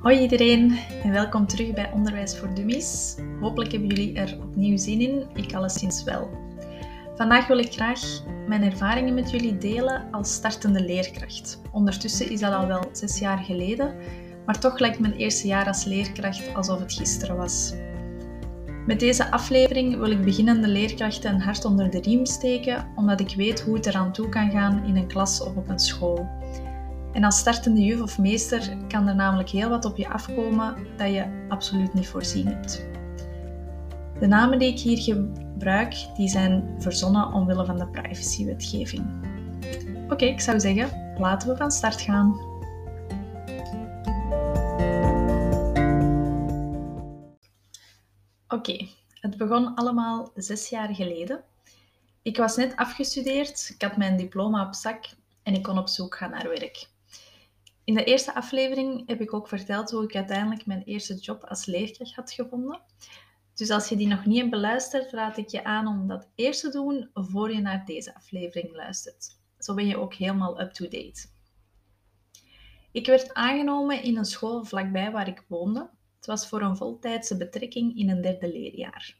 Hoi iedereen en welkom terug bij Onderwijs voor Dummies. Hopelijk hebben jullie er opnieuw zin in, ik alleszins wel. Vandaag wil ik graag mijn ervaringen met jullie delen als startende leerkracht. Ondertussen is dat al wel zes jaar geleden, maar toch lijkt mijn eerste jaar als leerkracht alsof het gisteren was. Met deze aflevering wil ik beginnende leerkrachten een hart onder de riem steken, omdat ik weet hoe het eraan toe kan gaan in een klas of op een school. En als startende juf of meester kan er namelijk heel wat op je afkomen dat je absoluut niet voorzien hebt. De namen die ik hier gebruik, die zijn verzonnen omwille van de privacywetgeving. Oké, ik zou zeggen, laten we van start gaan. Oké, het begon allemaal zes jaar geleden. Ik was net afgestudeerd, ik had mijn diploma op zak en ik kon op zoek gaan naar werk. In de eerste aflevering heb ik ook verteld hoe ik uiteindelijk mijn eerste job als leerkracht had gevonden. Dus als je die nog niet hebt beluisterd, raad ik je aan om dat eerst te doen voor je naar deze aflevering luistert. Zo ben je ook helemaal up-to-date. Ik werd aangenomen in een school vlakbij waar ik woonde. Het was voor een voltijdse betrekking in een derde leerjaar.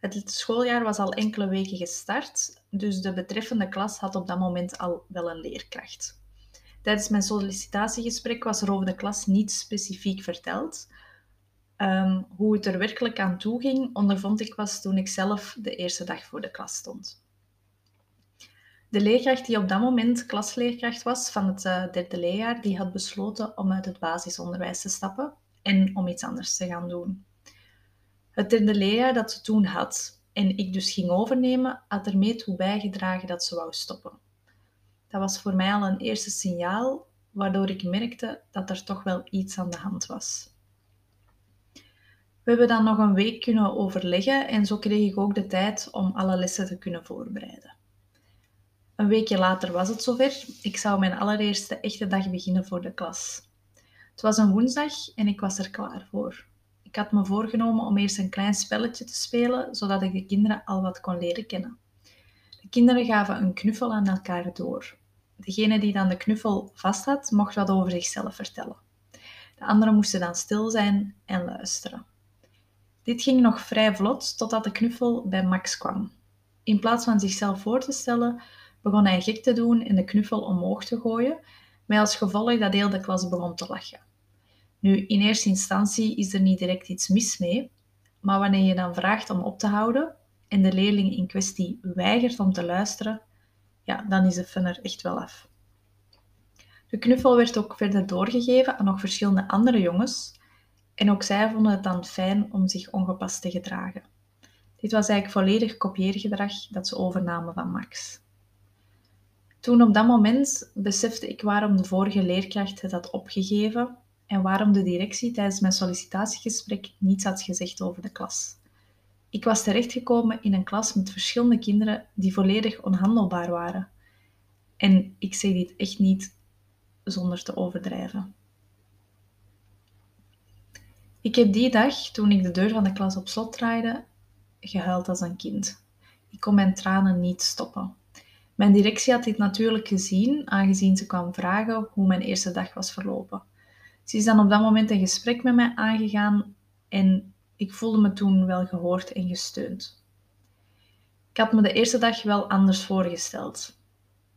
Het schooljaar was al enkele weken gestart, dus de betreffende klas had op dat moment al wel een leerkracht. Tijdens mijn sollicitatiegesprek was er over de klas niet specifiek verteld. Ehm, hoe het er werkelijk aan toe ging, ondervond ik pas toen ik zelf de eerste dag voor de klas stond. De leerkracht die op dat moment klasleerkracht was van het uh, derde leerjaar, die had besloten om uit het basisonderwijs te stappen en om iets anders te gaan doen. Het derde leerjaar dat ze toen had en ik dus ging overnemen, had ermee toe bijgedragen dat ze wou stoppen. Dat was voor mij al een eerste signaal, waardoor ik merkte dat er toch wel iets aan de hand was. We hebben dan nog een week kunnen overleggen en zo kreeg ik ook de tijd om alle lessen te kunnen voorbereiden. Een weekje later was het zover. Ik zou mijn allereerste echte dag beginnen voor de klas. Het was een woensdag en ik was er klaar voor. Ik had me voorgenomen om eerst een klein spelletje te spelen, zodat ik de kinderen al wat kon leren kennen. De kinderen gaven een knuffel aan elkaar door. Degene die dan de knuffel vast had, mocht wat over zichzelf vertellen. De anderen moesten dan stil zijn en luisteren. Dit ging nog vrij vlot totdat de knuffel bij Max kwam. In plaats van zichzelf voor te stellen, begon hij gek te doen en de knuffel omhoog te gooien, met als gevolg dat heel de klas begon te lachen. Nu, in eerste instantie is er niet direct iets mis mee, maar wanneer je dan vraagt om op te houden en de leerling in kwestie weigert om te luisteren, ja, dan is de fun er echt wel af. De knuffel werd ook verder doorgegeven aan nog verschillende andere jongens en ook zij vonden het dan fijn om zich ongepast te gedragen. Dit was eigenlijk volledig kopieergedrag dat ze overnamen van Max. Toen op dat moment besefte ik waarom de vorige leerkracht het had opgegeven en waarom de directie tijdens mijn sollicitatiegesprek niets had gezegd over de klas. Ik was terechtgekomen in een klas met verschillende kinderen die volledig onhandelbaar waren. En ik zeg dit echt niet zonder te overdrijven. Ik heb die dag, toen ik de deur van de klas op slot draaide, gehuild als een kind. Ik kon mijn tranen niet stoppen. Mijn directie had dit natuurlijk gezien, aangezien ze kwam vragen hoe mijn eerste dag was verlopen. Ze is dan op dat moment een gesprek met mij aangegaan en ik voelde me toen wel gehoord en gesteund. Ik had me de eerste dag wel anders voorgesteld.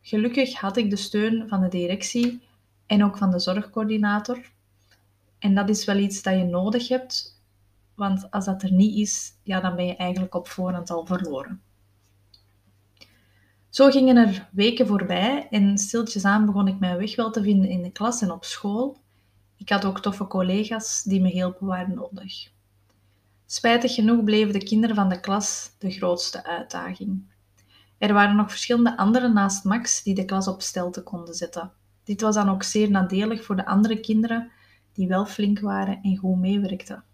Gelukkig had ik de steun van de directie en ook van de zorgcoördinator. En dat is wel iets dat je nodig hebt, want als dat er niet is, ja, dan ben je eigenlijk op voorhand al verloren. Zo gingen er weken voorbij en stiltjes aan begon ik mijn weg wel te vinden in de klas en op school. Ik had ook toffe collega's die me hielpen waar nodig. Spijtig genoeg bleven de kinderen van de klas de grootste uitdaging. Er waren nog verschillende anderen naast Max die de klas op stelte konden zetten. Dit was dan ook zeer nadelig voor de andere kinderen die wel flink waren en goed meewerkten.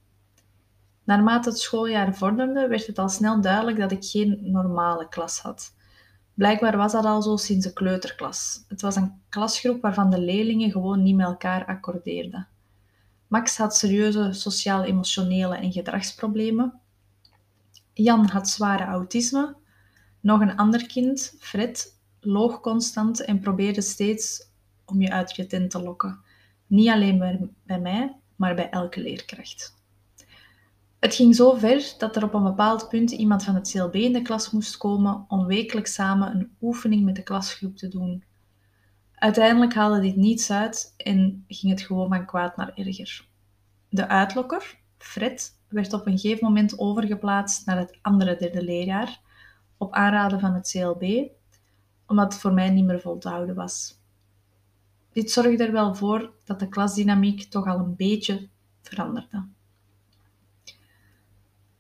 Naarmate het schooljaar vorderde, werd het al snel duidelijk dat ik geen normale klas had. Blijkbaar was dat al zo sinds de kleuterklas. Het was een klasgroep waarvan de leerlingen gewoon niet met elkaar accordeerden. Max had serieuze sociaal-emotionele en gedragsproblemen. Jan had zware autisme. Nog een ander kind, Fred, loog constant en probeerde steeds om je uit je tent te lokken. Niet alleen bij, mij, maar bij elke leerkracht. Het ging zo ver dat er op een bepaald punt iemand van het CLB in de klas moest komen om wekelijks samen een oefening met de klasgroep te doen. Uiteindelijk haalde dit niets uit en ging het gewoon van kwaad naar erger. De uitlokker, Fred, werd op een gegeven moment overgeplaatst naar het andere derde leerjaar, op aanraden van het CLB, omdat het voor mij niet meer vol te houden was. Dit zorgde er wel voor dat de klasdynamiek toch al een beetje veranderde.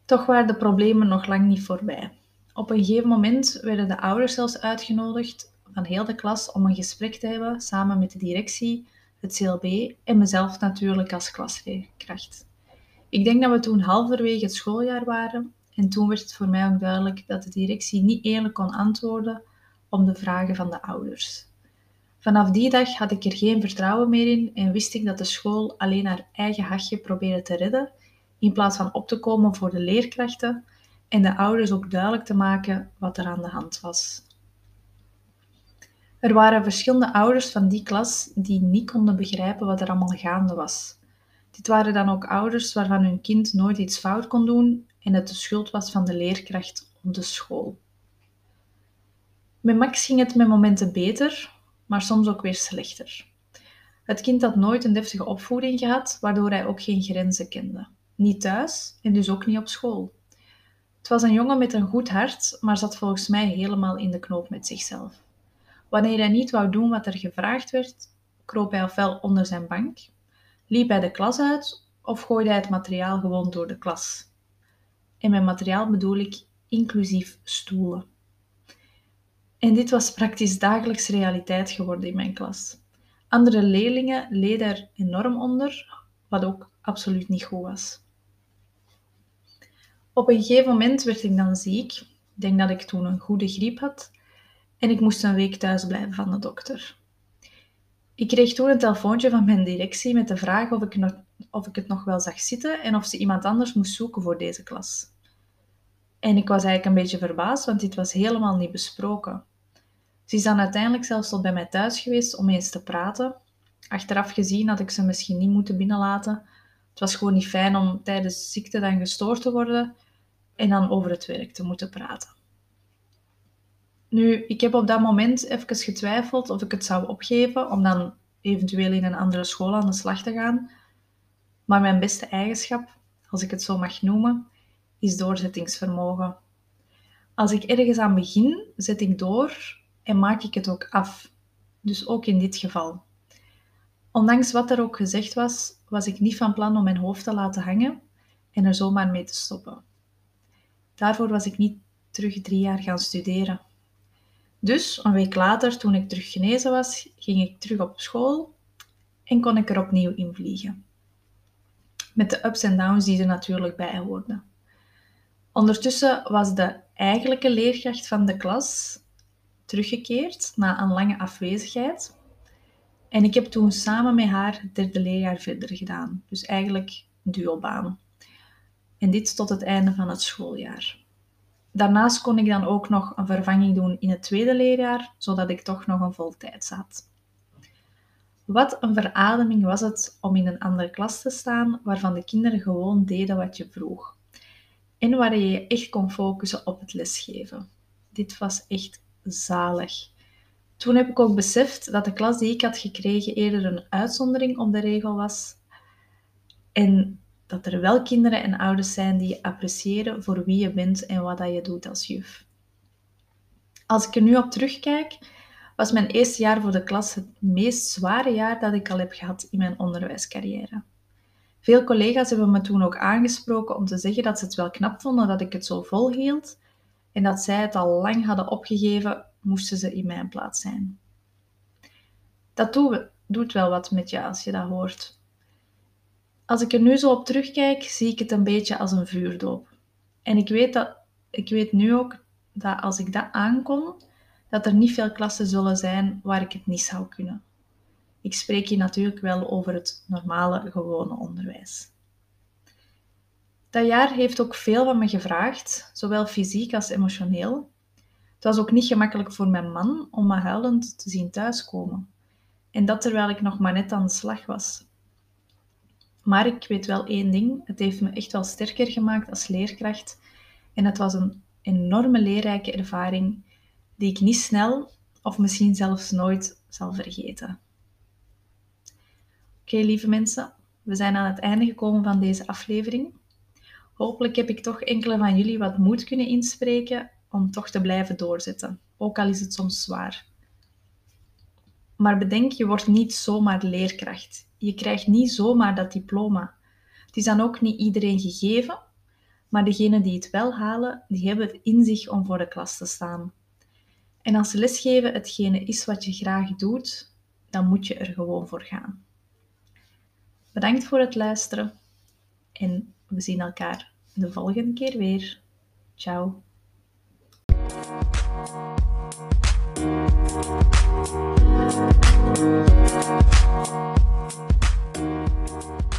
Toch waren de problemen nog lang niet voorbij. Op een gegeven moment werden de ouders zelfs uitgenodigd van heel de klas om een gesprek te hebben samen met de directie, het CLB en mezelf natuurlijk als klasleerkracht. Ik denk dat we toen halverwege het schooljaar waren en toen werd het voor mij ook duidelijk dat de directie niet eerlijk kon antwoorden op de vragen van de ouders. Vanaf die dag had ik er geen vertrouwen meer in en wist ik dat de school alleen haar eigen hachje probeerde te redden, in plaats van op te komen voor de leerkrachten en de ouders ook duidelijk te maken wat er aan de hand was. Er waren verschillende ouders van die klas die niet konden begrijpen wat er allemaal gaande was. Dit waren dan ook ouders waarvan hun kind nooit iets fout kon doen en het de schuld was van de leerkracht of de school. Met Max ging het met momenten beter, maar soms ook weer slechter. Het kind had nooit een deftige opvoeding gehad, waardoor hij ook geen grenzen kende. Niet thuis en dus ook niet op school. Het was een jongen met een goed hart, maar zat volgens mij helemaal in de knoop met zichzelf. Wanneer hij niet wou doen wat er gevraagd werd, kroop hij ofwel onder zijn bank, liep hij de klas uit of gooide hij het materiaal gewoon door de klas. En met materiaal bedoel ik inclusief stoelen. En dit was praktisch dagelijks realiteit geworden in mijn klas. Andere leerlingen leden er enorm onder, wat ook absoluut niet goed was. Op een gegeven moment werd ik dan ziek. Ik denk dat ik toen een goede griep had. En ik moest een week thuis blijven van de dokter. Ik kreeg toen een telefoontje van mijn directie met de vraag of ik, nog, of ik het nog wel zag zitten en of ze iemand anders moest zoeken voor deze klas. En ik was eigenlijk een beetje verbaasd, want dit was helemaal niet besproken. Ze is dan uiteindelijk zelfs tot bij mij thuis geweest om eens te praten. Achteraf gezien had ik ze misschien niet moeten binnenlaten. Het was gewoon niet fijn om tijdens ziekte dan gestoord te worden en dan over het werk te moeten praten. Nu, ik heb op dat moment even getwijfeld of ik het zou opgeven om dan eventueel in een andere school aan de slag te gaan. Maar mijn beste eigenschap, als ik het zo mag noemen, is doorzettingsvermogen. Als ik ergens aan begin, zet ik door en maak ik het ook af. Dus ook in dit geval. Ondanks wat er ook gezegd was, was ik niet van plan om mijn hoofd te laten hangen en er zomaar mee te stoppen. Daarvoor was ik niet terug drie jaar gaan studeren. Dus een week later, toen ik terug genezen was, ging ik terug op school en kon ik er opnieuw in vliegen. Met de ups en downs die er natuurlijk bij hoorden. Ondertussen was de eigenlijke leerkracht van de klas teruggekeerd na een lange afwezigheid. En ik heb toen samen met haar het derde leerjaar verder gedaan. Dus eigenlijk duobaan. En dit tot het einde van het schooljaar. Daarnaast kon ik dan ook nog een vervanging doen in het tweede leerjaar, zodat ik toch nog een voltijd zat. Wat een verademing was het om in een andere klas te staan waarvan de kinderen gewoon deden wat je vroeg. En waar je je echt kon focussen op het lesgeven. Dit was echt zalig. Toen heb ik ook beseft dat de klas die ik had gekregen eerder een uitzondering op de regel was. En dat er wel kinderen en ouders zijn die je appreciëren voor wie je bent en wat je doet als juf. Als ik er nu op terugkijk, was mijn eerste jaar voor de klas het meest zware jaar dat ik al heb gehad in mijn onderwijscarrière. Veel collega's hebben me toen ook aangesproken om te zeggen dat ze het wel knap vonden dat ik het zo volhield en dat zij het al lang hadden opgegeven, moesten ze in mijn plaats zijn. Dat doet wel wat met je als je dat hoort. Als ik er nu zo op terugkijk, zie ik het een beetje als een vuurdoop. En ik weet, dat, ik weet nu ook dat als ik dat aankom, dat er niet veel klassen zullen zijn waar ik het niet zou kunnen. Ik spreek hier natuurlijk wel over het normale, gewone onderwijs. Dat jaar heeft ook veel van me gevraagd, zowel fysiek als emotioneel. Het was ook niet gemakkelijk voor mijn man om me huilend te zien thuiskomen. En dat terwijl ik nog maar net aan de slag was. Maar ik weet wel één ding, het heeft me echt wel sterker gemaakt als leerkracht. En het was een enorme leerrijke ervaring die ik niet snel of misschien zelfs nooit zal vergeten. Oké, lieve mensen, we zijn aan het einde gekomen van deze aflevering. Hopelijk heb ik toch enkele van jullie wat moed kunnen inspreken om toch te blijven doorzetten, ook al is het soms zwaar. Maar bedenk, je wordt niet zomaar leerkracht. Je krijgt niet zomaar dat diploma. Het is dan ook niet iedereen gegeven, maar degenen die het wel halen, die hebben het in zich om voor de klas te staan. En als lesgeven hetgene is wat je graag doet, dan moet je er gewoon voor gaan. Bedankt voor het luisteren en we zien elkaar de volgende keer weer. Ciao. Thank you.